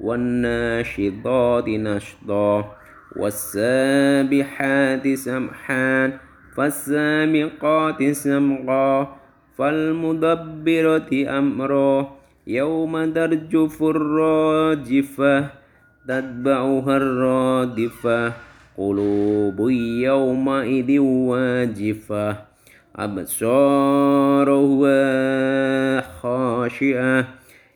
والناشطات نشطا والسابحات سمحا فالسامقات سمقا فالمدبرة أمرا. يوم ترجف الراجفة تتبعها الرادفة. قلوب يومئذ واجفة. أبصارها خاشئة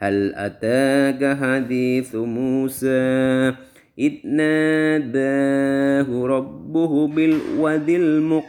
هل أتاك حديث موسى إذ ناداه ربه بالوادي المقدس